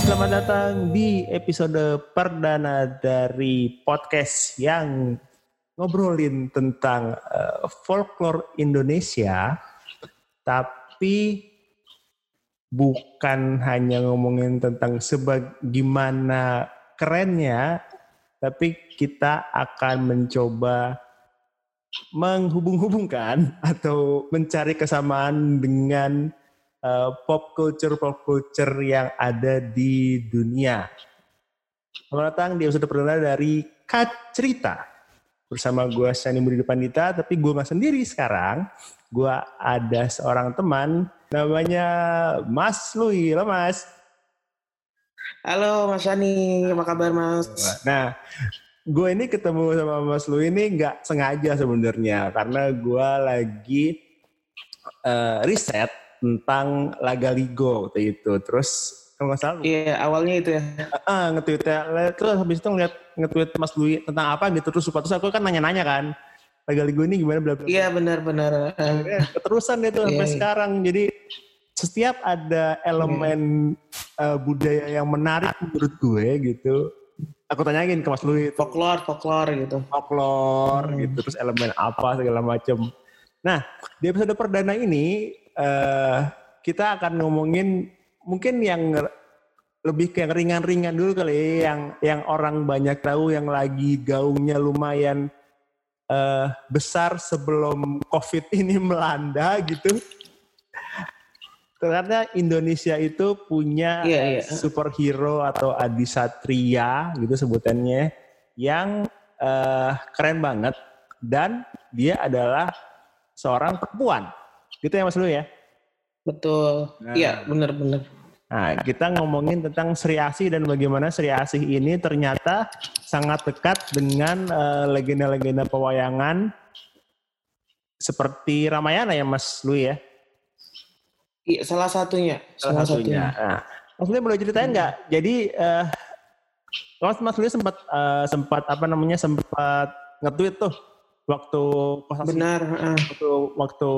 selamat datang di episode perdana dari podcast yang ngobrolin tentang uh, folklore Indonesia, tapi bukan hanya ngomongin tentang sebagaimana kerennya, tapi kita akan mencoba menghubung-hubungkan atau mencari kesamaan dengan uh, pop culture pop culture yang ada di dunia. Selamat datang di episode perdana dari Kat Cerita bersama gue Sani Budi Pandita, tapi gue nggak sendiri sekarang. Gue ada seorang teman namanya Mas Lui. Halo Mas. Halo Mas Sani, apa kabar Mas? Nah, gue ini ketemu sama Mas Lui ini nggak sengaja sebenarnya karena gue lagi uh, riset tentang Laga Ligo waktu itu. Terus kalau nggak salah. Iya, awalnya itu ya. Ah, uh, nge-tweet ya. Terus habis itu ngeliat nge-tweet Mas Lui tentang apa gitu. Terus terus aku kan nanya-nanya kan. Laga Ligo ini gimana bla Iya, benar-benar. Keterusan itu sampai iya. sekarang. Jadi setiap ada elemen iya. uh, budaya yang menarik menurut gue gitu. Aku tanyain ke Mas Lui. Folklore, folklore gitu. Folklore hmm. gitu. Terus elemen apa segala macam. Nah, di episode perdana ini uh, kita akan ngomongin mungkin yang lebih kayak ringan-ringan dulu kali ya, yang yang orang banyak tahu yang lagi gaungnya lumayan uh, besar sebelum COVID ini melanda gitu. Ternyata Indonesia itu punya yeah, yeah. superhero atau adisatria gitu sebutannya yang uh, keren banget dan dia adalah seorang perempuan. Gitu ya Mas Lu ya? Betul. Iya, nah. benar-benar. Nah, kita ngomongin tentang Sri Asih dan bagaimana Sri Asih ini ternyata sangat dekat dengan uh, legenda-legenda pewayangan seperti Ramayana ya Mas Lui ya? Iya, salah satunya. Salah, salah satunya. satunya. Nah, Mas Lui boleh ceritain nggak? Hmm. Jadi uh, Mas Mas Lui sempat uh, sempat apa namanya sempat nge-tweet tuh waktu kosasi benar uh. waktu waktu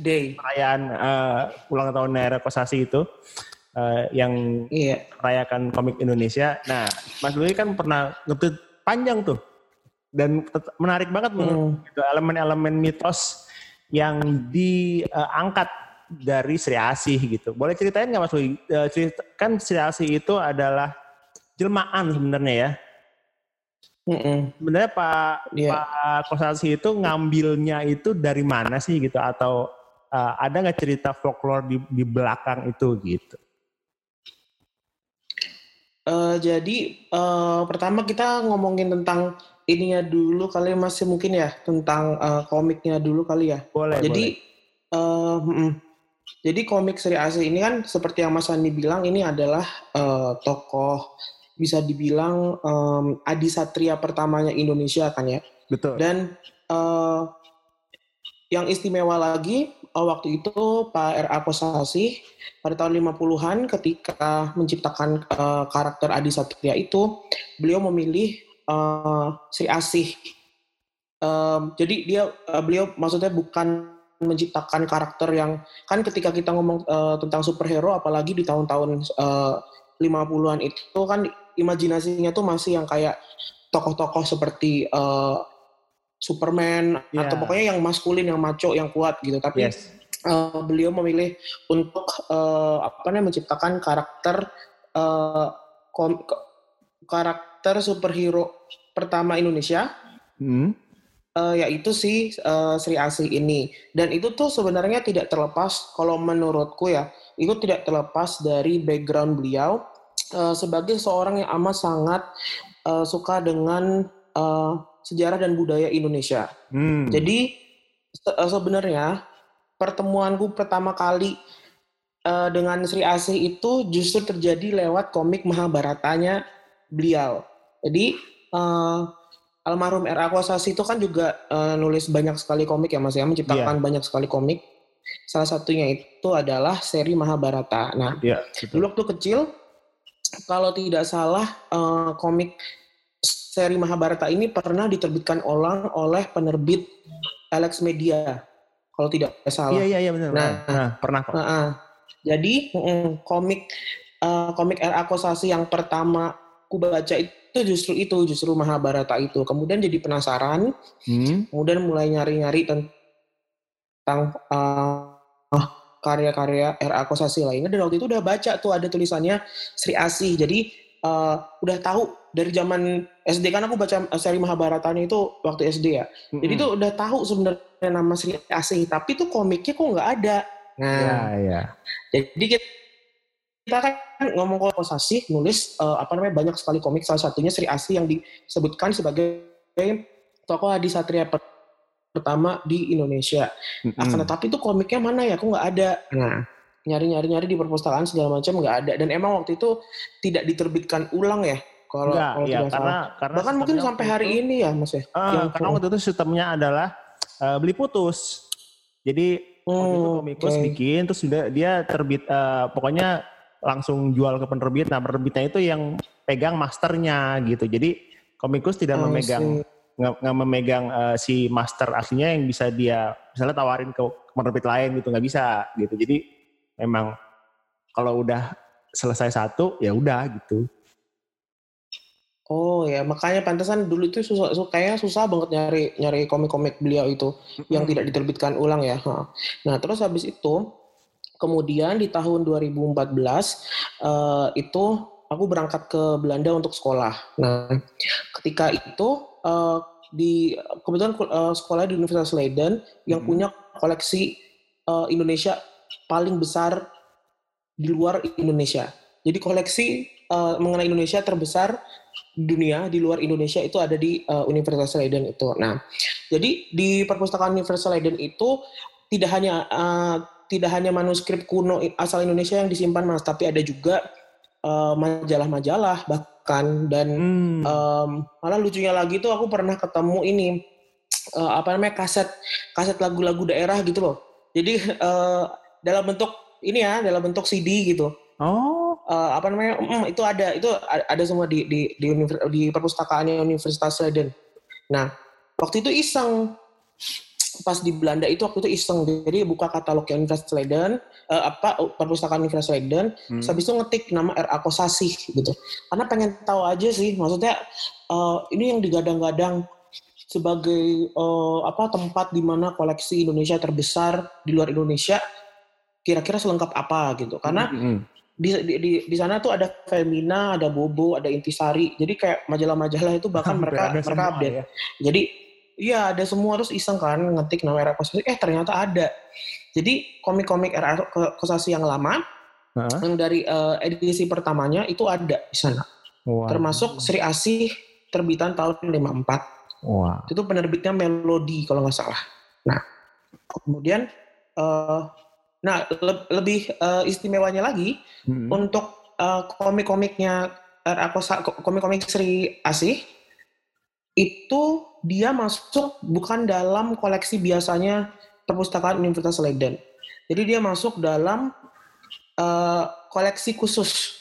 day perayaan uh, ulang tahun era kosasi itu uh, yang iya. merayakan komik Indonesia. Nah, Mas Lui kan pernah ngetweet panjang tuh dan menarik banget hmm. gitu elemen-elemen mitos yang diangkat uh, dari Sri Asih gitu. Boleh ceritain nggak Mas Lui? Uh, cerita, kan Sri Asih itu adalah jelmaan sebenarnya ya Mm-mm. Sebenarnya Pak yeah. Pak Kosasi itu ngambilnya itu dari mana sih gitu atau uh, ada nggak cerita folklore di, di belakang itu gitu? Uh, jadi uh, pertama kita ngomongin tentang ininya dulu kali masih mungkin ya tentang uh, komiknya dulu kali ya. Boleh. Jadi boleh. Uh, jadi komik Sri Asih ini kan seperti yang Mas Andi bilang ini adalah uh, tokoh bisa dibilang um, Adi Satria pertamanya Indonesia kan ya. Betul. Dan uh, yang istimewa lagi uh, waktu itu Pak R.A. Kosasi pada tahun 50-an ketika menciptakan uh, karakter Adi Satria itu beliau memilih uh, Sri Asih. Um, jadi dia uh, beliau maksudnya bukan menciptakan karakter yang kan ketika kita ngomong uh, tentang superhero apalagi di tahun-tahun uh, 50-an itu kan imajinasinya tuh masih yang kayak tokoh-tokoh seperti uh, Superman yeah. atau pokoknya yang maskulin, yang maco, yang kuat gitu. Tapi yes. uh, beliau memilih untuk uh, apa namanya menciptakan karakter uh, kom, karakter superhero pertama Indonesia. Hmm. Uh, yaitu si uh, Sri Asih ini dan itu tuh sebenarnya tidak terlepas kalau menurutku ya itu tidak terlepas dari background beliau uh, sebagai seorang yang amat sangat uh, suka dengan uh, sejarah dan budaya Indonesia. Hmm. Jadi se sebenarnya pertemuanku pertama kali uh, dengan Sri Asih itu justru terjadi lewat komik Mahabharatanya beliau. Jadi uh, almarhum R.A. Kosasi itu kan juga uh, nulis banyak sekali komik ya Mas ya, menciptakan yeah. banyak sekali komik. Salah satunya itu adalah seri Mahabharata. Nah, yeah, dulu waktu kecil kalau tidak salah uh, komik seri Mahabharata ini pernah diterbitkan ulang oleh penerbit Alex Media kalau tidak salah. Iya iya iya benar. Nah, nah pernah kok. Nah, jadi mm, komik uh, komik RA Kosasi yang pertama ku baca itu justru itu justru Mahabharata itu kemudian jadi penasaran hmm. kemudian mulai nyari-nyari tentang uh, karya-karya RA Kosasi lainnya dan waktu itu udah baca tuh ada tulisannya Sri Asih. Jadi uh, udah tahu dari zaman SD kan aku baca seri Mahabharatanya itu waktu SD ya. Mm-hmm. jadi tuh udah tahu sebenarnya nama Sri Asih tapi tuh komiknya kok nggak ada. Nah ya, ya. jadi kita kita kan ngomong kosasi nulis uh, apa namanya banyak sekali komik. Salah satunya Sri Asih yang disebutkan sebagai tokoh Adi Satria pertama di Indonesia. Mm -hmm. Akan tetapi itu komiknya mana ya? Aku nggak ada. Nah, nyari-nyari nyari di perpustakaan segala macam nggak ada. Dan emang waktu itu tidak diterbitkan ulang ya? Kalau, kalau ya, tidak karena, salah. karena bahkan mungkin sampai hari itu, ini ya, Mas ya. Uh, karena waktu itu sistemnya adalah uh, beli putus. Jadi oh, waktu itu komikus okay. bikin, terus sudah dia terbit, uh, pokoknya langsung jual ke penerbit. Nah penerbitnya itu yang pegang masternya gitu. Jadi komikus tidak oh, memegang nggak memegang uh, si master aslinya yang bisa dia misalnya tawarin ke penerbit lain gitu nggak bisa gitu. Jadi memang kalau udah selesai satu ya udah gitu. Oh ya, makanya pantesan dulu itu susah, kayaknya susah banget nyari nyari komik-komik beliau itu mm -hmm. yang tidak diterbitkan ulang ya. Nah terus habis itu kemudian di tahun 2014 uh, eh, itu aku berangkat ke Belanda untuk sekolah. Nah, ketika itu uh, di kebetulan uh, sekolah di Universitas Leiden yang hmm. punya koleksi uh, Indonesia paling besar di luar Indonesia. Jadi koleksi uh, mengenai Indonesia terbesar di dunia di luar Indonesia itu ada di uh, Universitas Leiden itu. Nah, jadi di perpustakaan Universitas Leiden itu tidak hanya uh, tidak hanya manuskrip kuno asal Indonesia yang disimpan mas, tapi ada juga majalah-majalah uh, bahkan dan hmm. um, malah lucunya lagi tuh aku pernah ketemu ini uh, apa namanya kaset kaset lagu-lagu daerah gitu loh. Jadi uh, dalam bentuk ini ya dalam bentuk CD gitu. Oh. Uh, apa namanya? Mm, itu ada itu ada semua di di di, di perpustakaan Universitas Leiden. Nah waktu itu iseng pas di Belanda itu waktu itu iseng jadi buka katalog yang Universitas Leiden uh, apa perpustakaan Universitas Leiden hmm. habis itu ngetik nama RA Kosasih gitu karena pengen tahu aja sih maksudnya uh, ini yang digadang-gadang sebagai uh, apa tempat di mana koleksi Indonesia terbesar di luar Indonesia kira-kira selengkap apa gitu karena hmm. hmm. Di, di, di, di sana tuh ada Femina, ada Bobo, ada Intisari. Jadi kayak majalah-majalah itu bahkan mereka mereka update. Ya. Jadi Iya ada semua terus iseng kan ngetik nama era kosasi eh ternyata ada. Jadi komik-komik era kosasi yang lama uh-huh. yang dari uh, edisi pertamanya itu ada di sana. Wow. Termasuk Sri Asih terbitan tahun 54. Wow. Itu penerbitnya Melodi kalau nggak salah. Nah, kemudian uh, nah le lebih uh, istimewanya lagi hmm. untuk uh, komik-komiknya komik-komik Sri Asih itu dia masuk bukan dalam koleksi biasanya perpustakaan Universitas Leiden. Jadi dia masuk dalam uh, koleksi khusus.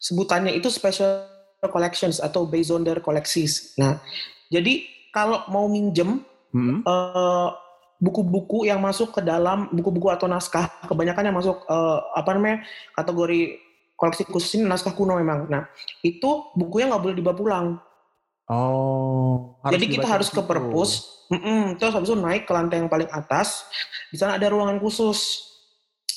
Sebutannya itu special collections atau based on their collections. Nah, jadi kalau mau minjem hmm. uh, buku-buku yang masuk ke dalam buku-buku atau naskah, kebanyakan yang masuk uh, apa namanya kategori koleksi khusus ini naskah kuno memang. Nah, itu bukunya nggak boleh dibawa pulang Oh. Harus Jadi kita harus ke perpus, mm -mm, terus habis itu naik ke lantai yang paling atas. Di sana ada ruangan khusus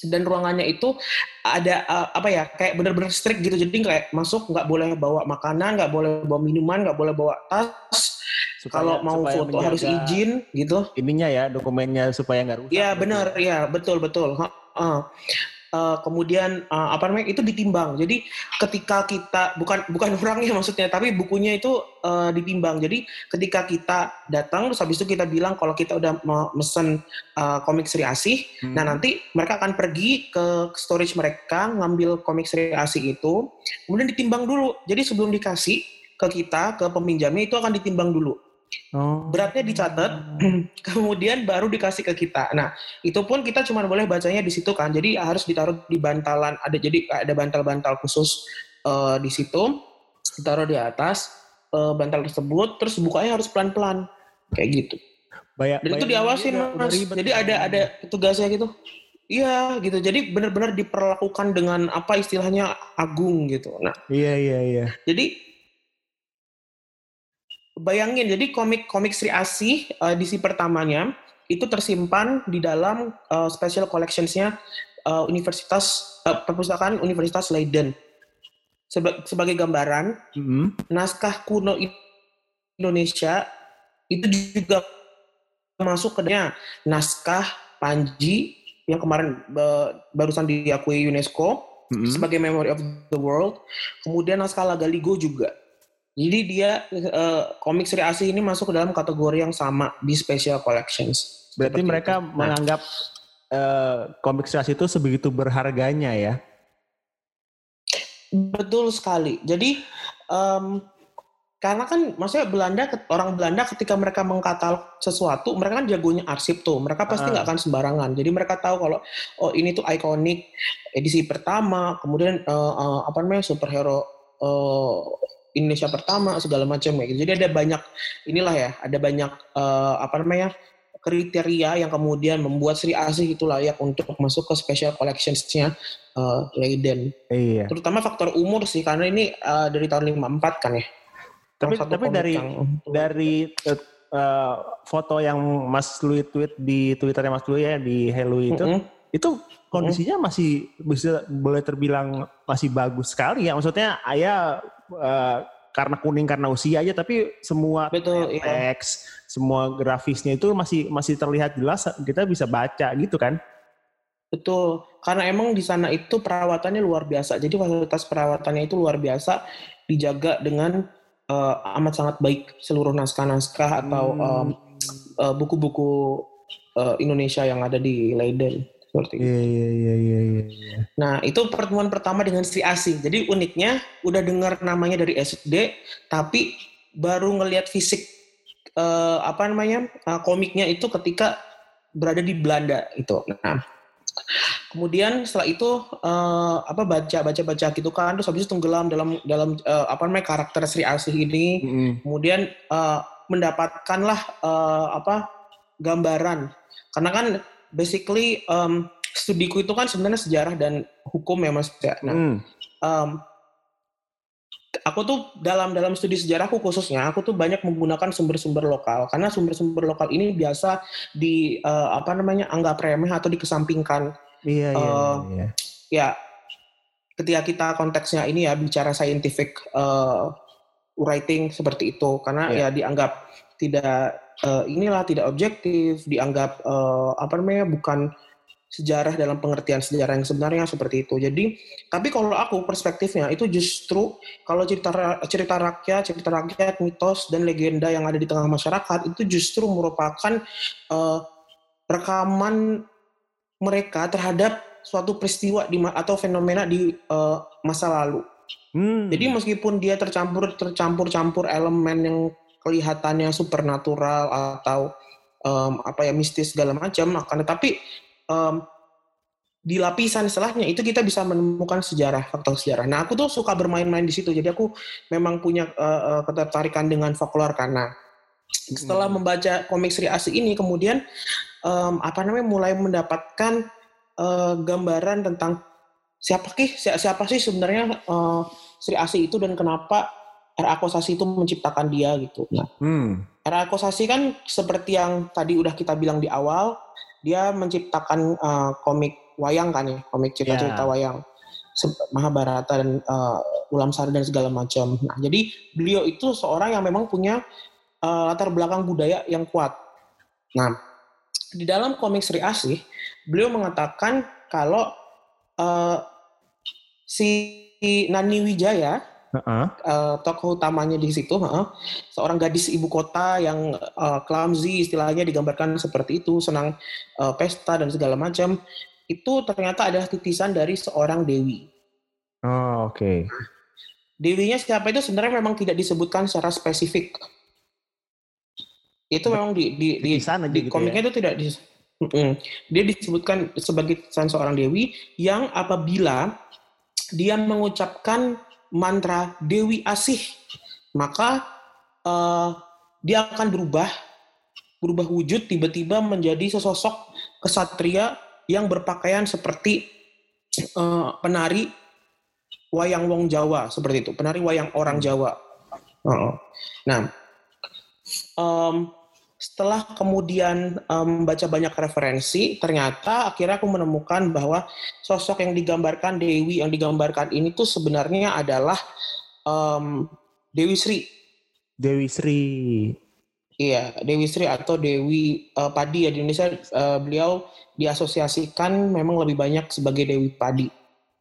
dan ruangannya itu ada uh, apa ya kayak bener-bener strict gitu. Jadi kayak masuk nggak boleh bawa makanan, nggak boleh bawa minuman, nggak boleh bawa tas. Kalau mau foto harus izin gitu. Ininya ya dokumennya supaya nggak rusak. Iya benar, iya betul betul. Uh, uh, kemudian uh, apa namanya itu ditimbang. Jadi ketika kita bukan bukan orangnya maksudnya, tapi bukunya itu uh, ditimbang. Jadi ketika kita datang terus habis itu kita bilang kalau kita udah mesen uh, komik Sri Asih, hmm. nah nanti mereka akan pergi ke storage mereka ngambil komik Sri Asih itu, kemudian ditimbang dulu. Jadi sebelum dikasih ke kita ke peminjamnya itu akan ditimbang dulu. Oh. Beratnya dicatat, kemudian baru dikasih ke kita. Nah, itu pun kita cuma boleh bacanya di situ kan. Jadi harus ditaruh di bantalan. Ada jadi ada bantal-bantal khusus uh, di situ, ditaruh di atas uh, bantal tersebut. Terus bukanya harus pelan-pelan, kayak gitu. Bayar, Dan itu diawasin mas. Jadi ada ada tugasnya gitu. Iya gitu. Jadi benar-benar diperlakukan dengan apa istilahnya agung gitu. Nah. Iya iya iya. Jadi bayangin jadi komik-komik Sri Asih uh, edisi pertamanya itu tersimpan di dalam uh, special collections-nya uh, Universitas uh, Perpustakaan Universitas Leiden. Seba sebagai gambaran, mm -hmm. naskah kuno Indonesia itu juga masuk ke naskah Panji yang kemarin barusan diakui UNESCO mm-hmm. sebagai Memory of the World. Kemudian naskah Lagaligo juga. Jadi dia uh, komik Sri Asih ini masuk ke dalam kategori yang sama di Special Collections. Berarti mereka itu. Nah. menganggap uh, komik Sri Asih itu sebegitu berharganya ya? Betul sekali. Jadi um, karena kan maksudnya Belanda orang Belanda ketika mereka mengkatalog sesuatu mereka kan jagonya arsip tuh mereka pasti nggak uh. akan sembarangan jadi mereka tahu kalau oh ini tuh ikonik edisi pertama kemudian uh, uh, apa namanya superhero uh, Indonesia pertama segala macam ya gitu. jadi ada banyak inilah ya ada banyak uh, apa namanya kriteria yang kemudian membuat Sri Asih itu layak untuk masuk ke special collections-nya uh, Leiden. Iya. Terutama faktor umur sih karena ini uh, dari tahun 54 kan ya tapi tapi dari yang... dari uh, foto yang Mas Louis tweet di Twitternya Mas Louis ya di Hello itu mm -hmm. itu kondisinya mm -hmm. masih bisa boleh terbilang masih bagus sekali ya maksudnya ayah uh, karena kuning karena usia aja tapi semua Betul, iya. teks iya. semua grafisnya itu masih masih terlihat jelas kita bisa baca gitu kan Betul, karena emang di sana itu perawatannya luar biasa. Jadi fasilitas perawatannya itu luar biasa, dijaga dengan uh, amat sangat baik seluruh naskah-naskah atau hmm. uh, buku-buku uh, Indonesia yang ada di Leiden seperti itu. Iya, iya iya iya iya. Nah itu pertemuan pertama dengan Sri Asih. Jadi uniknya udah dengar namanya dari SD, tapi baru ngelihat fisik uh, apa namanya uh, komiknya itu ketika berada di Belanda itu. Nah Kemudian setelah itu uh, apa baca baca baca gitu kan terus habis itu tenggelam dalam dalam uh, apa namanya karakter Sri Asih ini. Mm-hmm. Kemudian uh, mendapatkanlah uh, apa gambaran karena kan basically um, studiku itu kan sebenarnya sejarah dan hukum ya Mas ya. Nah, mm. um, aku tuh dalam dalam studi sejarahku khususnya aku tuh banyak menggunakan sumber-sumber lokal karena sumber-sumber lokal ini biasa di uh, apa namanya anggap remeh atau dikesampingkan. Iya, uh, iya, iya. Ya ketika kita konteksnya ini ya bicara scientific uh, writing seperti itu karena yeah. ya dianggap tidak uh, inilah tidak objektif, dianggap uh, apa namanya bukan sejarah dalam pengertian sejarah yang sebenarnya seperti itu. Jadi, tapi kalau aku perspektifnya itu justru kalau cerita cerita rakyat, cerita rakyat, mitos dan legenda yang ada di tengah masyarakat itu justru merupakan uh, rekaman mereka terhadap suatu peristiwa di atau fenomena di uh, masa lalu. Hmm. Jadi meskipun dia tercampur tercampur-campur elemen yang kelihatannya supernatural atau um, apa ya mistis segala macam, akan tetapi um, di lapisan setelahnya itu kita bisa menemukan sejarah faktor sejarah. Nah aku tuh suka bermain-main di situ. Jadi aku memang punya uh, ketertarikan dengan folklore karena setelah hmm. membaca komik Sri Asih ini kemudian um, apa namanya mulai mendapatkan uh, gambaran tentang siapa sih siapa sih sebenarnya uh, Sri Asih itu dan kenapa R.A. Kosasi itu menciptakan dia gitu. Nah, hmm. R.A. Kosasi kan seperti yang tadi udah kita bilang di awal, dia menciptakan uh, komik wayang kan ya, komik cerita-cerita yeah. wayang. Mahabharata dan uh, Ulam Sari dan segala macam. Nah, jadi beliau itu seorang yang memang punya uh, latar belakang budaya yang kuat. Nah, di dalam komik Sri Asih, beliau mengatakan kalau uh, si Nani Wijaya uh-uh. uh, tokoh utamanya di situ, uh, seorang gadis ibu kota yang uh, clumsy istilahnya digambarkan seperti itu, senang uh, pesta dan segala macam. Itu ternyata adalah titisan dari seorang dewi. Oh, oke. Okay. Dewinya siapa itu sebenarnya memang tidak disebutkan secara spesifik. Itu memang di di di, di gitu komiknya ya? itu tidak di, dia disebutkan sebagai titisan seorang dewi yang apabila dia mengucapkan mantra Dewi Asih, maka uh, dia akan berubah, berubah wujud tiba-tiba menjadi sesosok kesatria yang berpakaian seperti uh, penari wayang wong Jawa seperti itu, penari wayang orang. Jawa. Uh, nah, um, setelah kemudian membaca um, banyak referensi, ternyata akhirnya aku menemukan bahwa sosok yang digambarkan Dewi yang digambarkan ini tuh sebenarnya adalah um, Dewi Sri. Dewi Sri. Iya, Dewi Sri atau Dewi uh, Padi ya di Indonesia uh, beliau diasosiasikan memang lebih banyak sebagai Dewi Padi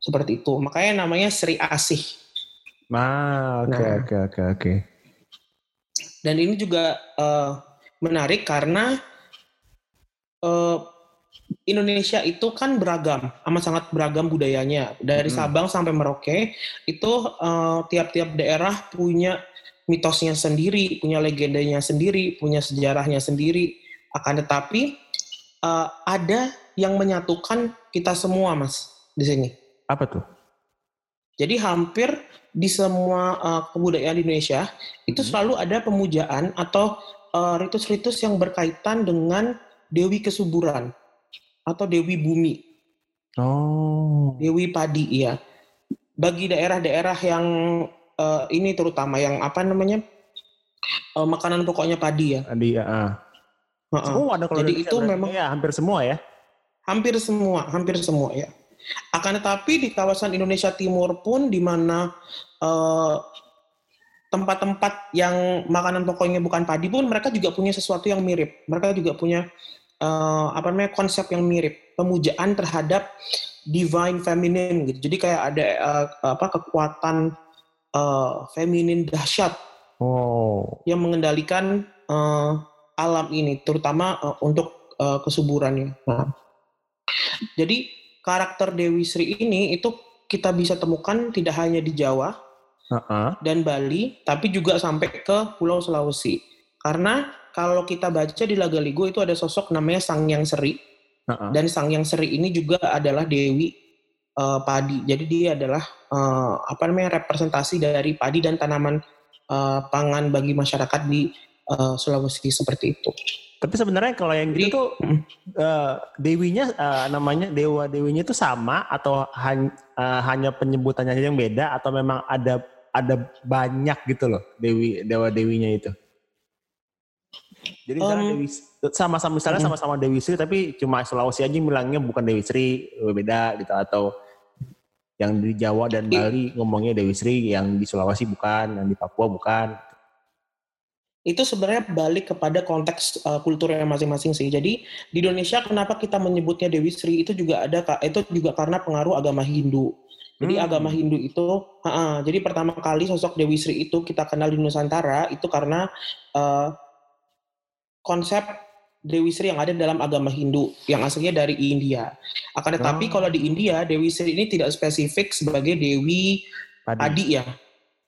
seperti itu. Makanya namanya Sri Asih. Ah, oke nah, oke oke oke. Dan ini juga uh, menarik karena uh, Indonesia itu kan beragam, amat sangat beragam budayanya. Dari hmm. Sabang sampai Merauke itu uh, tiap-tiap daerah punya mitosnya sendiri, punya legendanya sendiri, punya sejarahnya sendiri. Akan tetapi uh, ada yang menyatukan kita semua, Mas, di sini. Apa tuh? Jadi hampir di semua uh, kebudayaan di Indonesia itu hmm. selalu ada pemujaan atau Eh, ritus-ritus uh, yang berkaitan dengan Dewi Kesuburan atau Dewi Bumi. Oh. Dewi Padi, iya. Bagi daerah-daerah yang uh, ini terutama yang apa namanya uh, makanan pokoknya padi ya. Padi ya. Uh. Uh-uh. Semua ada kalau Jadi itu memang ya hampir semua ya. Hampir semua, hampir semua ya. Akan tetapi di kawasan Indonesia Timur pun di mana uh, tempat-tempat yang makanan pokoknya bukan padi pun mereka juga punya sesuatu yang mirip. Mereka juga punya uh, apa namanya konsep yang mirip, pemujaan terhadap divine feminine gitu. Jadi kayak ada uh, apa kekuatan uh, feminin dahsyat. Oh. Yang mengendalikan uh, alam ini, terutama uh, untuk uh, kesuburannya. Nah. Jadi karakter Dewi Sri ini itu kita bisa temukan tidak hanya di Jawa, uh-uh. dan Bali, tapi juga sampai ke Pulau Sulawesi. Karena kalau kita baca di Lagaligo itu ada sosok namanya Sang Yang Seri, uh-uh. dan Sang Yang Seri ini juga adalah Dewi uh, Padi. Jadi dia adalah uh, apa namanya representasi dari padi dan tanaman uh, pangan bagi masyarakat di uh, Sulawesi seperti itu. Tapi sebenarnya kalau yang gitu tuh uh, dewinya uh, namanya dewa dewinya itu sama atau hanya, uh, hanya penyebutannya yang beda atau memang ada ada banyak gitu loh dewi dewa dewinya itu. Jadi um, Dewi sama-sama misalnya sama-sama Dewi Sri tapi cuma Sulawesi aja bilangnya bukan Dewi Sri beda gitu atau yang di Jawa dan Bali ngomongnya Dewi Sri, yang di Sulawesi bukan, yang di Papua bukan. Itu sebenarnya balik kepada konteks uh, kulturnya masing-masing sih. Jadi di Indonesia kenapa kita menyebutnya Dewi Sri itu juga ada itu juga karena pengaruh agama Hindu. Jadi hmm. agama Hindu itu, uh, uh, jadi pertama kali sosok Dewi Sri itu kita kenal di Nusantara itu karena uh, konsep Dewi Sri yang ada dalam agama Hindu yang aslinya dari India. Akan tetapi oh. kalau di India Dewi Sri ini tidak spesifik sebagai Dewi Padi, Adi ya.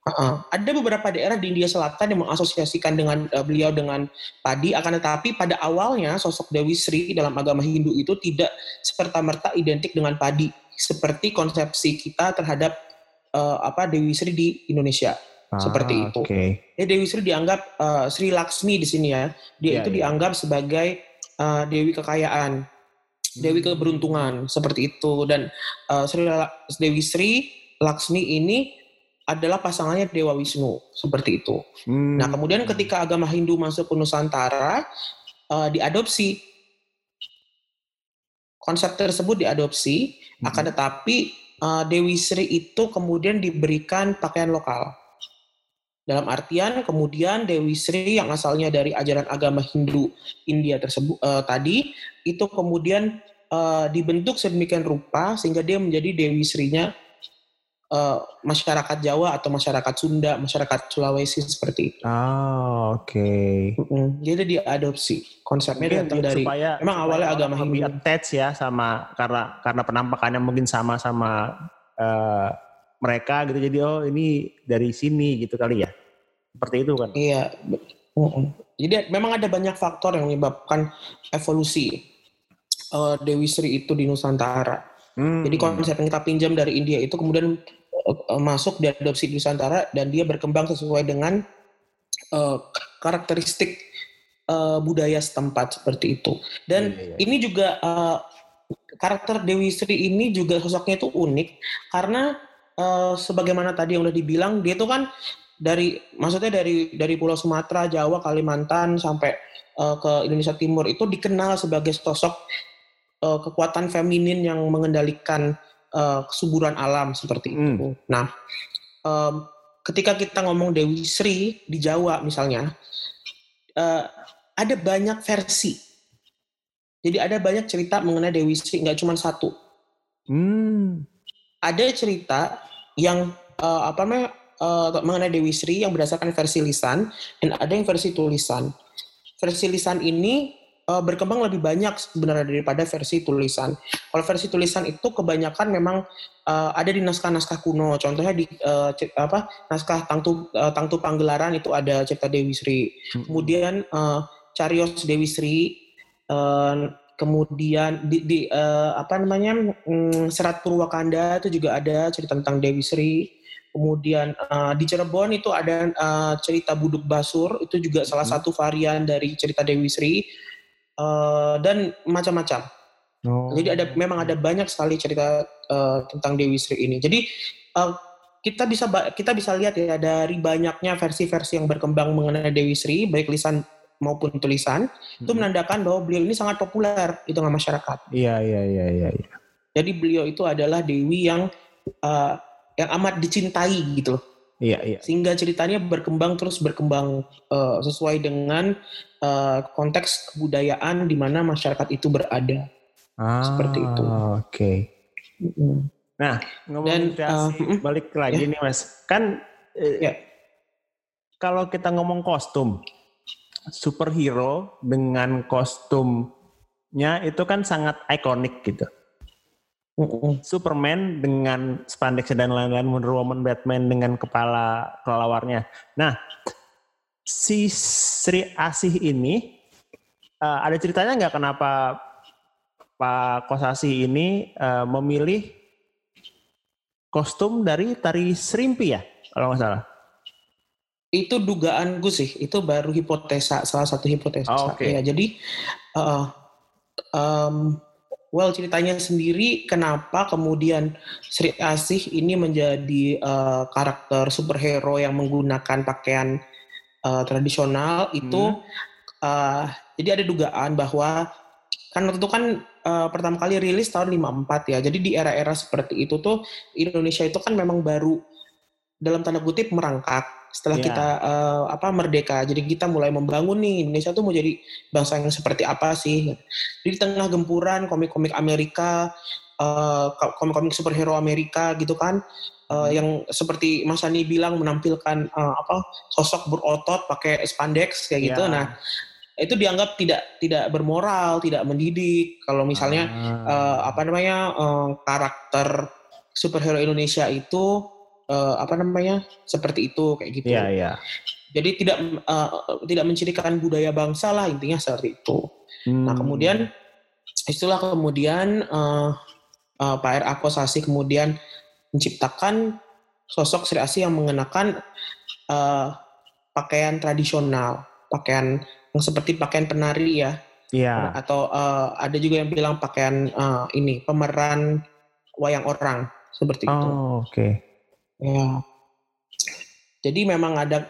Uh -uh. Ada beberapa daerah di India Selatan yang mengasosiasikan dengan uh, beliau dengan padi. Akan tetapi pada awalnya sosok Dewi Sri dalam agama Hindu itu tidak serta merta identik dengan padi seperti konsepsi kita terhadap uh, apa Dewi Sri di Indonesia. Ah, seperti itu. Okay. Ya, Dewi Sri dianggap uh, Sri Laksmi di sini ya. Dia yeah, itu yeah. dianggap sebagai uh, dewi kekayaan, dewi hmm. keberuntungan seperti itu dan uh, Sri Dewi Sri Laksmi ini adalah pasangannya Dewa Wisnu seperti itu. Hmm. Nah, kemudian ketika agama Hindu masuk ke Nusantara uh, diadopsi konsep tersebut diadopsi Hmm. Akan tetapi uh, Dewi Sri itu kemudian diberikan pakaian lokal. Dalam artian kemudian Dewi Sri yang asalnya dari ajaran agama Hindu India tersebut uh, tadi itu kemudian uh, dibentuk sedemikian rupa sehingga dia menjadi Dewi Srinya uh, masyarakat Jawa atau masyarakat Sunda, masyarakat Sulawesi seperti itu. Ah, oke. Okay. Mm-hmm. Jadi dia adopsi. Konsepnya mungkin datang dari supaya, emang supaya awalnya agama Hindu. attach ya sama karena karena penampakannya mungkin sama sama uh, mereka gitu. Jadi oh ini dari sini gitu kali ya. Seperti itu kan. Iya. Mm-hmm. Jadi memang ada banyak faktor yang menyebabkan evolusi uh, Dewi Sri itu di Nusantara. Hmm. Jadi konsep yang kita pinjam dari India itu kemudian masuk diadopsi di Nusantara dan dia berkembang sesuai dengan uh, karakteristik uh, budaya setempat seperti itu. Dan yeah, yeah, yeah. ini juga uh, karakter Dewi Sri ini juga sosoknya itu unik karena uh, sebagaimana tadi yang udah dibilang dia itu kan dari maksudnya dari dari Pulau Sumatera, Jawa, Kalimantan sampai uh, ke Indonesia Timur itu dikenal sebagai sosok uh, kekuatan feminin yang mengendalikan uh, kesuburan alam seperti itu. Hmm. Nah, um, ketika kita ngomong Dewi Sri di Jawa misalnya, uh, ada banyak versi. Jadi ada banyak cerita mengenai Dewi Sri, nggak cuma satu. Hmm. Ada cerita yang uh, apa namanya uh, mengenai Dewi Sri yang berdasarkan versi lisan dan ada yang versi tulisan. Versi lisan ini uh, berkembang lebih banyak sebenarnya daripada versi tulisan. Kalau versi tulisan itu kebanyakan memang uh, ada di naskah-naskah kuno. Contohnya di uh, apa naskah Tangtu uh, Tangtu Panggelaran itu ada cerita Dewi Sri. Hmm. Kemudian uh, Carios Dewi Sri. Uh, kemudian di, di uh, apa namanya um, Serat Purwakanda itu juga ada cerita tentang Dewi Sri. Kemudian uh, di Cirebon itu ada uh, cerita Buduk Basur, itu juga salah hmm. satu varian dari cerita Dewi Sri. Eh, dan macam-macam. Oh. Jadi ada memang ada banyak sekali cerita uh, tentang Dewi Sri ini. Jadi uh, kita bisa kita bisa lihat ya dari banyaknya versi-versi yang berkembang mengenai Dewi Sri baik lisan maupun tulisan hmm. itu menandakan bahwa beliau ini sangat populer di tengah masyarakat. Iya iya iya iya. Ya. Jadi beliau itu adalah dewi yang uh, yang amat dicintai gitu loh. Iya, iya. Sehingga ceritanya berkembang terus berkembang uh, sesuai dengan uh, konteks kebudayaan di mana masyarakat itu berada. Ah, Seperti itu. Oke. Okay. Nah, ngomong uh, balik lagi yeah. nih Mas. Kan yeah. kalau kita ngomong kostum, superhero dengan kostumnya itu kan sangat ikonik gitu. Superman dengan spandex dan lain-lain, Wonder Woman, Batman dengan kepala kelelawarnya. Nah, si Sri Asih ini uh, ada ceritanya nggak kenapa Pak Kosasi ini uh, memilih kostum dari tari serimpi ya, kalau nggak salah? Itu dugaanku sih, itu baru hipotesa, salah satu hipotesa. Oh, okay. Ya, jadi uh, um, well ceritanya sendiri kenapa kemudian Sri Asih ini menjadi uh, karakter superhero yang menggunakan pakaian uh, tradisional itu hmm. uh, jadi ada dugaan bahwa kan waktu itu kan uh, pertama kali rilis tahun 54 ya. Jadi di era-era seperti itu tuh Indonesia itu kan memang baru dalam tanda kutip merangkak setelah yeah. kita uh, apa merdeka. Jadi kita mulai membangun nih Indonesia tuh mau jadi bangsa yang seperti apa sih? Di tengah gempuran komik-komik Amerika, uh, komik-komik superhero Amerika gitu kan, uh, yang seperti Mas Ani bilang menampilkan uh, apa sosok berotot pakai spandex kayak gitu. Yeah. Nah itu dianggap tidak tidak bermoral, tidak mendidik. Kalau misalnya uh, apa namanya uh, karakter superhero Indonesia itu uh, apa namanya seperti itu kayak gitu. Iya, iya. Jadi tidak uh, tidak mencirikan budaya bangsa lah intinya seperti itu. Hmm. Nah kemudian istilah kemudian uh, uh, Pak R. Akosasi kemudian menciptakan sosok Sri Asi yang mengenakan uh, pakaian tradisional, pakaian yang seperti pakaian penari ya. Iya. Atau uh, ada juga yang bilang pakaian uh, ini pemeran wayang orang seperti oh, itu. Oh, oke. Okay. Ya. Jadi memang ada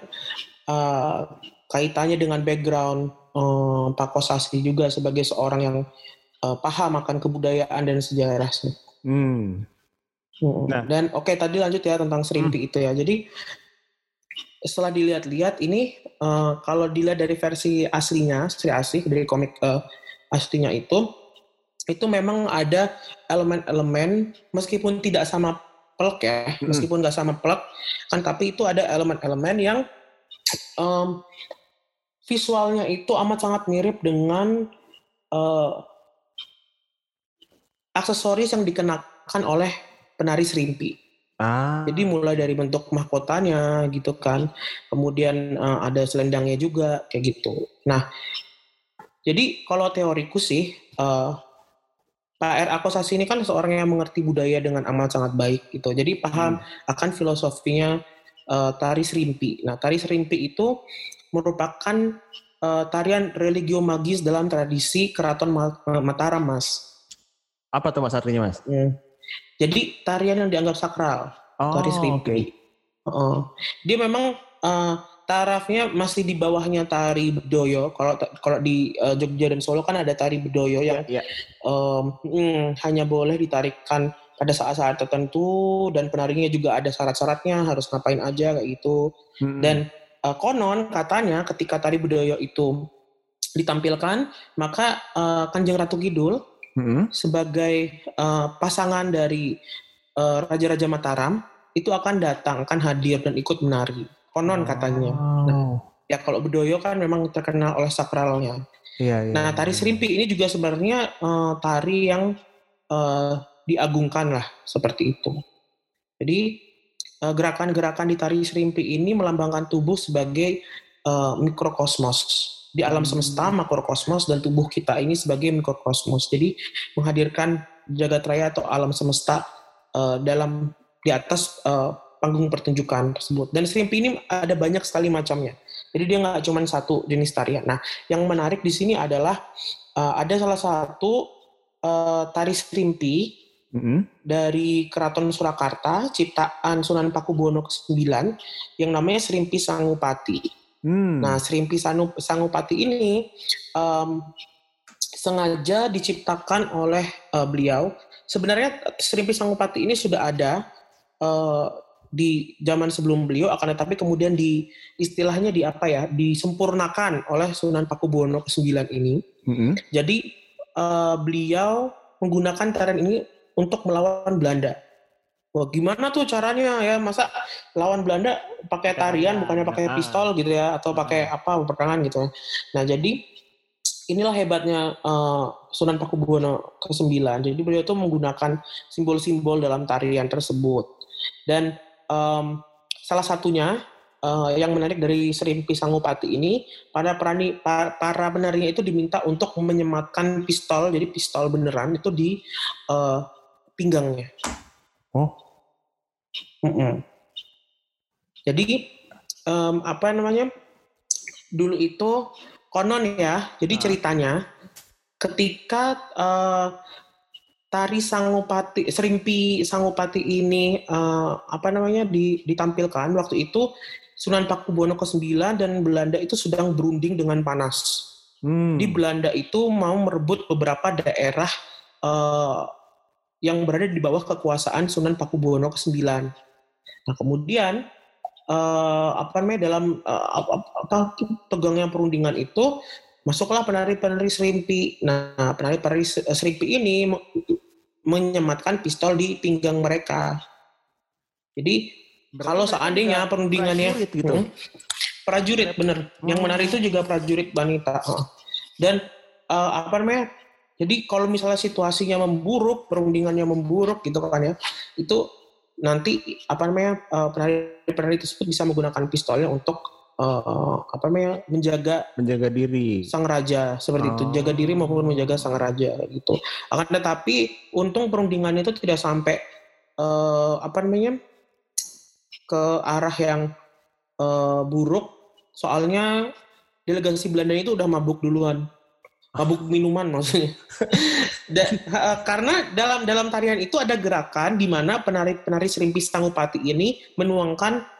uh, kaitannya dengan background uh, Pak Kosasi juga sebagai seorang yang uh, paham akan kebudayaan dan sejarah sih. Hmm. hmm. Nah. Dan oke okay, tadi lanjut ya tentang Serimpi hmm. itu ya. Jadi setelah dilihat-lihat ini uh, kalau dilihat dari versi aslinya Sri Asih dari komik uh, aslinya itu itu memang ada elemen-elemen meskipun tidak sama plek ya, hmm. meskipun nggak sama plek, kan tapi itu ada elemen-elemen yang um, visualnya itu amat sangat mirip dengan uh, aksesoris yang dikenakan oleh penari serimpi. Ah. Jadi mulai dari bentuk mahkotanya gitu kan, kemudian uh, ada selendangnya juga kayak gitu. Nah, jadi kalau teoriku sih uh, Pak R. Akosasi ini kan seorang yang mengerti budaya dengan amat sangat baik gitu. Jadi paham hmm. akan filosofinya uh, tari serimpi. Nah, tari serimpi itu merupakan uh, tarian religio magis dalam tradisi Keraton Mataram, Mas. Apa tuh mas artinya mas? Hmm. Jadi tarian yang dianggap sakral, oh, tari serimpi. Okay. Uh, dia memang uh, tarafnya masih di bawahnya tari bedoyo. Kalau kalau di uh, Jogja dan Solo kan ada tari bedoyo yang yeah, yeah. Um, hmm, hanya boleh ditarikan pada saat-saat tertentu dan penarinya juga ada syarat-syaratnya harus ngapain aja kayak gitu. Hmm. Dan uh, konon katanya ketika tari bedoyo itu ditampilkan maka uh, Kanjeng Ratu Kidul hmm. sebagai uh, pasangan dari Raja-Raja uh, Mataram itu akan datang, akan hadir dan ikut menari. Konon katanya. Oh. Nah, ya kalau Bedoyo kan memang terkenal oleh sakralnya. Iya, iya, nah, tari serimpi ini juga sebenarnya uh, tari yang uh, diagungkan lah seperti itu. Jadi uh, gerakan-gerakan di tari serimpi ini melambangkan tubuh sebagai uh, mikrokosmos di alam hmm. semesta makrokosmos dan tubuh kita ini sebagai mikrokosmos. Jadi menghadirkan jagat raya atau alam semesta uh, dalam di atas uh, panggung pertunjukan tersebut. Dan serimpi ini ada banyak sekali macamnya. Jadi dia nggak cuma satu jenis tarian. Nah, yang menarik di sini adalah uh, ada salah satu uh, tari serimpi mm-hmm. dari Keraton Surakarta, ciptaan Sunan Pakubuwono ke-9 yang namanya Serimpi Sangupati. Hmm. Nah, Serimpi Sangupati ini um, sengaja diciptakan oleh uh, beliau. Sebenarnya Serimpi Sangupati ini sudah ada uh, di zaman sebelum beliau akan tetapi kemudian di istilahnya di apa ya disempurnakan oleh Sunan Pakubuwono ke-9 ini. Mm-hmm. Jadi uh, beliau menggunakan tarian ini untuk melawan Belanda. Wah, gimana tuh caranya ya? Masa lawan Belanda pakai tarian bukannya pakai ah. pistol gitu ya atau pakai ah. apa peperangan gitu. Nah, jadi inilah hebatnya uh, Sunan Pakubuwono ke-9. Jadi beliau tuh menggunakan simbol-simbol dalam tarian tersebut. Dan um, salah satunya uh, yang menarik dari Serimpi Sangupati ini, pada perani, para, para penarinya itu diminta untuk menyematkan pistol, jadi pistol beneran itu di uh, pinggangnya. Oh. Mm -mm. Jadi um, apa namanya? Dulu itu konon ya. Jadi nah. ceritanya ketika uh, tari Sangupati Serimpi Sangupati ini uh, apa namanya ditampilkan waktu itu Sunan Pakubuwono ke-9 dan Belanda itu sedang berunding dengan panas. Hmm. Di Belanda itu mau merebut beberapa daerah uh, yang berada di bawah kekuasaan Sunan Pakubuwono ke-9. Nah, kemudian uh, apa namanya dalam uh, apa, apa tegangnya perundingan itu masuklah penari-penari serimpi. Nah, penari-penari serimpi ini menyematkan pistol di pinggang mereka. Jadi Berarti kalau seandainya perundingannya prajurit gitu. Hmm, prajurit bener. Hmm. Yang menari itu juga prajurit wanita. Dan uh, apa namanya? Jadi kalau misalnya situasinya memburuk, perundingannya memburuk gitu kan ya, itu nanti apa namanya uh, penari-penari tersebut bisa menggunakan pistolnya untuk uh, apa namanya menjaga menjaga diri. sang raja seperti oh. itu jaga diri maupun menjaga sang raja gitu. Akan tetapi untung perundingan itu tidak sampai uh, apa namanya ke arah yang uh, buruk. Soalnya delegasi Belanda itu udah mabuk duluan. Mabuk minuman maksudnya. Dan, uh, karena dalam dalam tarian itu ada gerakan di mana penari penari serimpis Tangupati ini menuangkan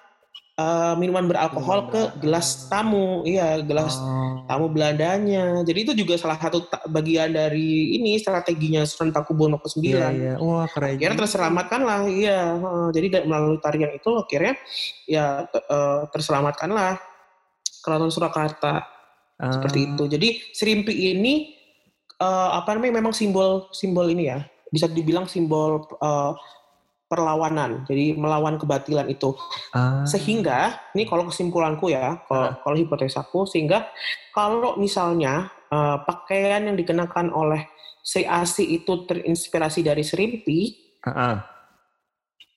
uh, minuman beralkohol ke gelas tamu, iya gelas oh. tamu Belandanya. Jadi itu juga salah satu bagian dari ini strateginya Sunan Pakubuwono ke-9. Iya, iya. Wah, keren. Akhirnya terselamatkan lah, iya. jadi melalui tarian itu akhirnya ya uh, terselamatkan lah Keraton Surakarta. Uh. Seperti itu. Jadi Serimpi ini uh, apa namanya memang simbol simbol ini ya. Bisa dibilang simbol uh, perlawanan, jadi melawan kebatilan itu. Ah. Sehingga, ini kalau kesimpulanku ya, kalau, ah. kalau hipotesaku, sehingga kalau misalnya uh, pakaian yang dikenakan oleh Sri Asi itu terinspirasi dari Serimpi, ah.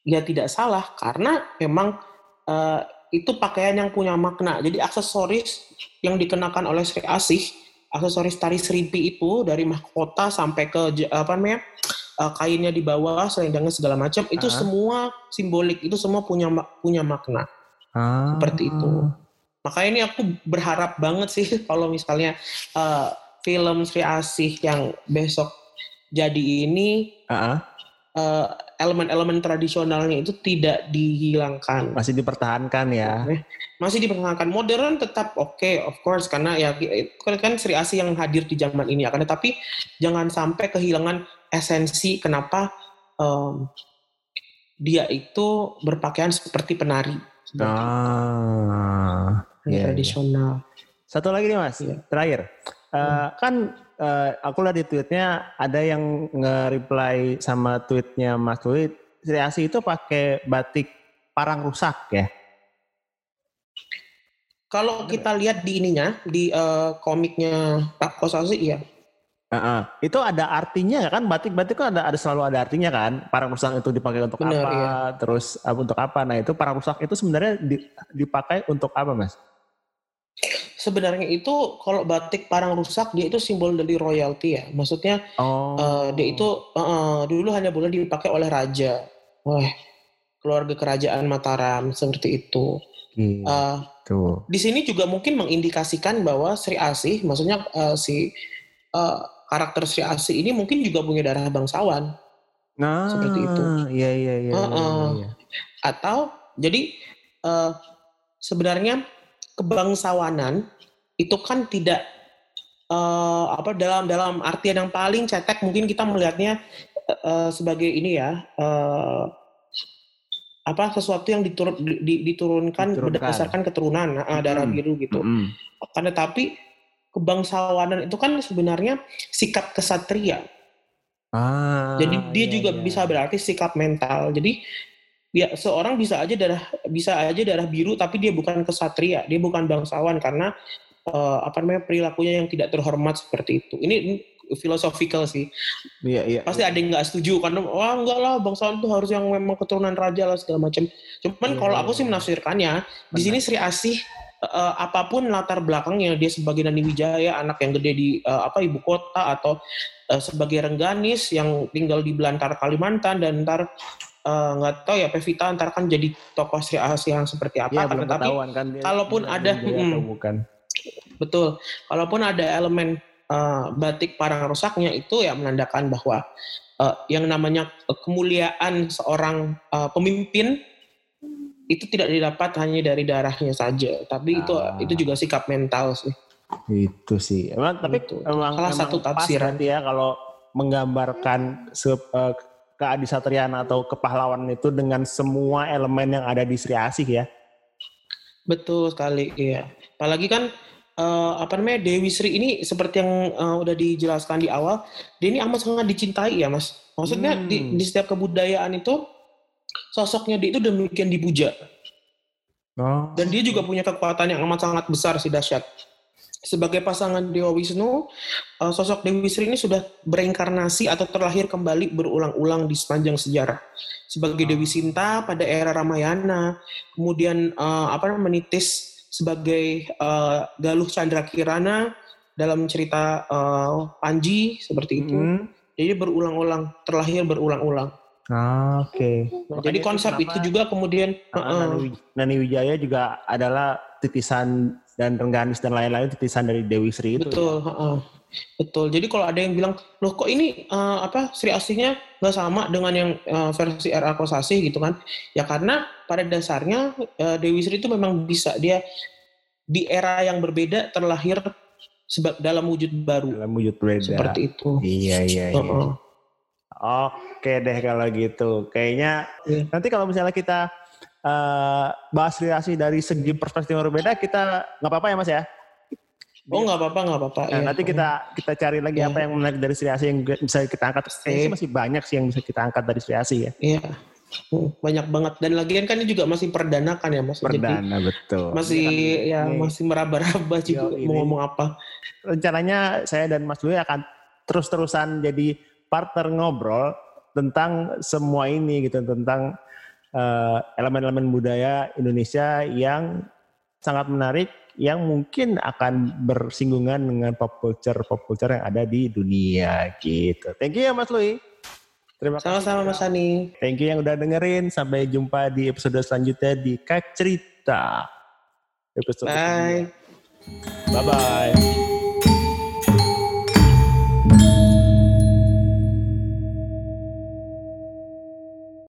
ya tidak salah karena memang uh, itu pakaian yang punya makna. Jadi aksesoris yang dikenakan oleh Sri Asih, aksesoris tari Serimpi itu dari mahkota sampai ke apa namanya uh, kainnya di bawah, selendangnya segala macam, itu uh. semua simbolik, itu semua punya punya makna. Uh. Seperti itu. Makanya ini aku berharap banget sih kalau misalnya uh, film Sri Asih yang besok jadi ini uh-uh. uh, elemen-elemen tradisionalnya itu tidak dihilangkan. Masih dipertahankan ya. Masih dipertahankan. Modern tetap oke, okay, of course, karena ya kan Sri Asi yang hadir di zaman ini akan tetapi jangan sampai kehilangan esensi kenapa um, dia itu berpakaian seperti penari. Ah, iya, tradisional. Iya. Satu lagi nih mas, iya. terakhir. Uh, kan uh, aku lihat di tweetnya ada yang nge-reply sama tweetnya Mas Louis, Sri Asi itu pakai batik parang rusak ya? Kalau kita lihat di ininya, di uh, komiknya Pak Kosasi, iya. Uh -uh. Itu ada artinya kan batik-batik kan ada ada selalu ada artinya kan. Parang rusak itu dipakai untuk Benar, apa? Iya. Terus untuk apa? Nah itu parang rusak itu sebenarnya dipakai untuk apa mas? sebenarnya itu kalau batik parang rusak dia itu simbol dari royalty ya. Maksudnya oh. uh, dia itu uh, dulu hanya boleh dipakai oleh raja, oleh keluarga kerajaan Mataram seperti itu. Hmm. Uh, Tuh. Di sini juga mungkin mengindikasikan bahwa Sri Asih, maksudnya uh, si uh, karakter Sri Asih ini mungkin juga punya darah bangsawan. Nah, seperti itu. Iya iya iya. Uh, uh. iya. Atau jadi uh, sebenarnya kebangsawanan itu kan tidak uh, apa dalam dalam artian yang paling cetek mungkin kita melihatnya uh, sebagai ini ya uh, apa sesuatu yang diturun, di, diturunkan, diturunkan berdasarkan keturunan uh, darah biru gitu. Mm -hmm. Karena tapi kebangsawanan itu kan sebenarnya sikap kesatria. Ah, Jadi dia iya, juga iya. bisa berarti sikap mental. Jadi ya seorang bisa aja darah bisa aja darah biru tapi dia bukan kesatria, dia bukan bangsawan karena uh, apa namanya perilakunya yang tidak terhormat seperti itu. Ini, ini filosofikal sih. Iya, iya. Pasti ada yang nggak setuju karena wah enggak lah bangsawan itu harus yang memang keturunan raja lah segala macam. Cuman iya, kalau aku iya, sih iya. menafsirkannya di sini Sri Asih uh, apa pun latar belakangnya dia sebagai Nani Wijaya anak yang gede di uh, apa ibu kota atau uh, sebagai rengganis yang tinggal di Belantara Kalimantan dan ntar nggak uh, tahu ya Pevita antar kan jadi tokoh Sri Asia yang seperti apa ya, belum tapi kan dia. kalaupun ada hmm, bukan. Betul. Kalaupun ada elemen uh, batik parang rusaknya itu ya menandakan bahwa uh, yang namanya kemuliaan seorang uh, pemimpin itu tidak didapat hanya dari darahnya saja tapi itu ah. itu juga sikap mental sih itu sih emang tapi itu. emang salah emang satu tafsiran ya kalau menggambarkan se, uh, keadisatrian atau kepahlawanan itu dengan semua elemen yang ada di Sri Asih ya. Betul sekali, iya. Apalagi kan uh, apa namanya Dewi Sri ini seperti yang uh, udah dijelaskan di awal, dia ini amat sangat dicintai ya, Mas. Maksudnya hmm. di, di setiap kebudayaan itu sosoknya dia itu demikian dipuja. Oh. Dan dia juga punya kekuatan yang amat sangat besar sih dahsyat sebagai pasangan Dewa Wisnu, uh, sosok Dewi Sri ini sudah bereinkarnasi atau terlahir kembali berulang-ulang di sepanjang sejarah. Sebagai Dewi Sinta pada era Ramayana, kemudian uh, apa menitis sebagai uh, Galuh Chandra Kirana dalam cerita uh, Panji seperti itu. Hmm. Jadi berulang-ulang, terlahir berulang-ulang. Ah, Oke. Okay. Jadi konsep itu juga kemudian uh, Nani, Nani Wijaya juga adalah titisan dan Rengganis dan lain-lain titisan dari Dewi Sri itu. Betul, ya? uh, betul. Jadi kalau ada yang bilang, loh kok ini uh, apa Sri aslinya nggak sama dengan yang uh, versi RA Kosasi gitu kan? Ya karena pada dasarnya uh, Dewi Sri itu memang bisa dia di era yang berbeda terlahir sebab dalam wujud baru. Dalam wujud berbeda. Seperti itu. Iya iya. iya. Uh -uh. Oke deh kalau gitu. Kayaknya yeah. nanti kalau misalnya kita uh, bahas relasi dari segi perspektif yang berbeda kita nggak apa-apa ya mas ya Oh nggak apa-apa nggak apa-apa. Nah, ya. Nanti kita kita cari lagi ya. apa yang menarik dari Sri yang bisa kita angkat. Kayaknya masih banyak sih yang bisa kita angkat dari Sri ya. Iya. Hmm, banyak banget dan lagian kan ini juga masih perdana kan ya mas. Perdana Jadi, betul. Masih ya ini, masih meraba-raba juga ini. mau ngomong apa. Rencananya saya dan Mas Lui akan terus-terusan jadi partner ngobrol tentang semua ini gitu tentang Eh, elemen-elemen uh, budaya Indonesia yang sangat menarik yang mungkin akan bersinggungan dengan pop culture pop culture yang ada di dunia gitu. Thank you ya Mas Lui. Terima kasih. Sama-sama Mas Ani. Thank you yang udah dengerin. Sampai jumpa di episode selanjutnya di Kak Cerita. Episode Bye. Bye bye.